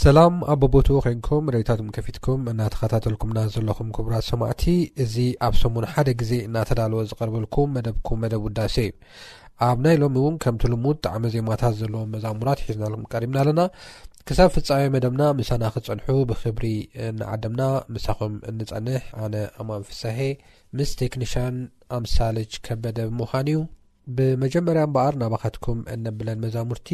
ሰላም ኣብ በቦትኡ ኮንኩም ሬድዮታትኩም ከፊትኩም እናተኸታተልኩምና ዘለኹም ክቡራት ሰማዕቲ እዚ ኣብ ሰሙን ሓደ ግዜ እናተዳለወ ዝቐርበልኩም መደብኩም መደብ ውዳሴ እዩ ኣብ ናይ ሎሚ እውን ከምቲ ልሙድ ጣዕሚ ዜማታት ዘለዎም መዛሙራት ሒዝናልኩም ቀሪብና ኣለና ክሳብ ፍፃሜ መደብና ምሳና ክፀንሑ ብክብሪ እናዓደምና ምሳኹም እንፀንሕ ኣነ ኣማን ፍሳሄ ምስ ቴክኒሽያን ኣምሳልች ከበደ ብምዃን እዩ ብመጀመርያ እምበኣር ናባኻትኩም እነብለን መዛሙርቲ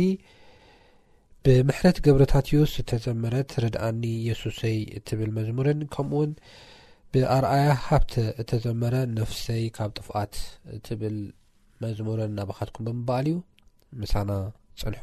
ብምሕረት ገብረታትዩስ ዝተዘመረት ርድኣኒ የሱሰይ እትብል መዝሙርን ከምኡውን ብኣርኣያ ሃብተ እተዘመረ ነፍሰይ ካብ ጥፍኣት እትብል መዝሙርን ናባኻትኩም ብምበኣል እዩ ምሳና ፅንሑ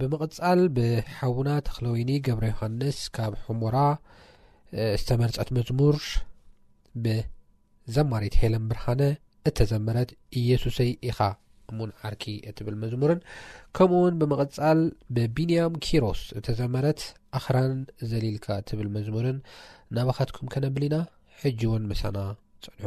ብምቕጻል ብሓውና ተክለወይኒ ገብረ ዮሃንስ ካብ ሕሞራ ዝተመርጸት መዝሙር ብዘማሪት ሄለን ብርሃነ እተዘመረት ኢየሱሰይ ኢኻ እሙን ዓርኪ እትብል መዝሙርን ከምኡ ውን ብምቕጻል ብቢንያም ኪሮስ እተዘመረት ኣኽራን ዘሊልካ እትብል መዝሙርን ናባኻትኩም ከነብል ኢና ሕጂ እውን ምሳና ጽንሑ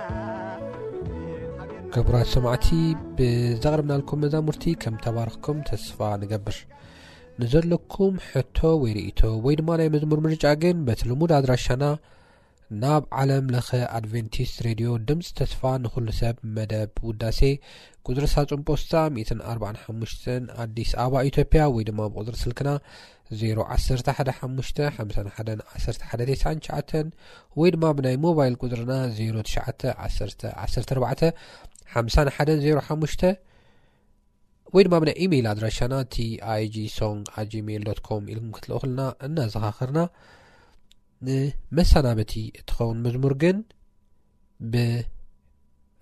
ክቡራት ሰማዕቲ ብዘቕርብናልኩም መዛሙርቲ ከም ተባርኽኩም ተስፋ ንገብር ንዘለኩም ሕቶ ወይ ርእቶ ወይ ድማ ናይ መዝሙር ምርጫ ግን በቲ ልሙድ ኣድራሻና ናብ ዓለም ለኸ ኣድቨንቲስት ሬድዮ ድምፂ ተስፋ ንኩሉ ሰብ መደብ ውዳሴ ቁፅሪ ሳፅን ፖስታ 145 ኣዲስ ኣበባ ኢትዮጵያ ወይ ድማ ብቁፅሪ ስልክና 011-551-1199 ወይ ድማ ብናይ ሞባይል ቁፅርና 0914-5105 ወይ ድማ ብናይ ኢሜይል ኣድራሻና ቲኣይg ሶንግ ኣጂሜይል ዶ ኮም ኢልኩም ክትልእኹልና እናዘኻኽርና ንመሰናበቲ እትኸውን መዝሙር ግን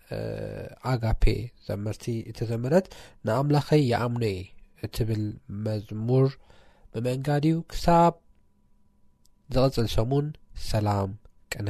ብኣጋፔ ዘመርቲ እተዘመረት ንኣምላኸይ ይኣምኖ እየ እትብል መዝሙር ብምእንጋድ እዩ ክሳብ ዝቕፅል ሰሙን ሰላም ቅነ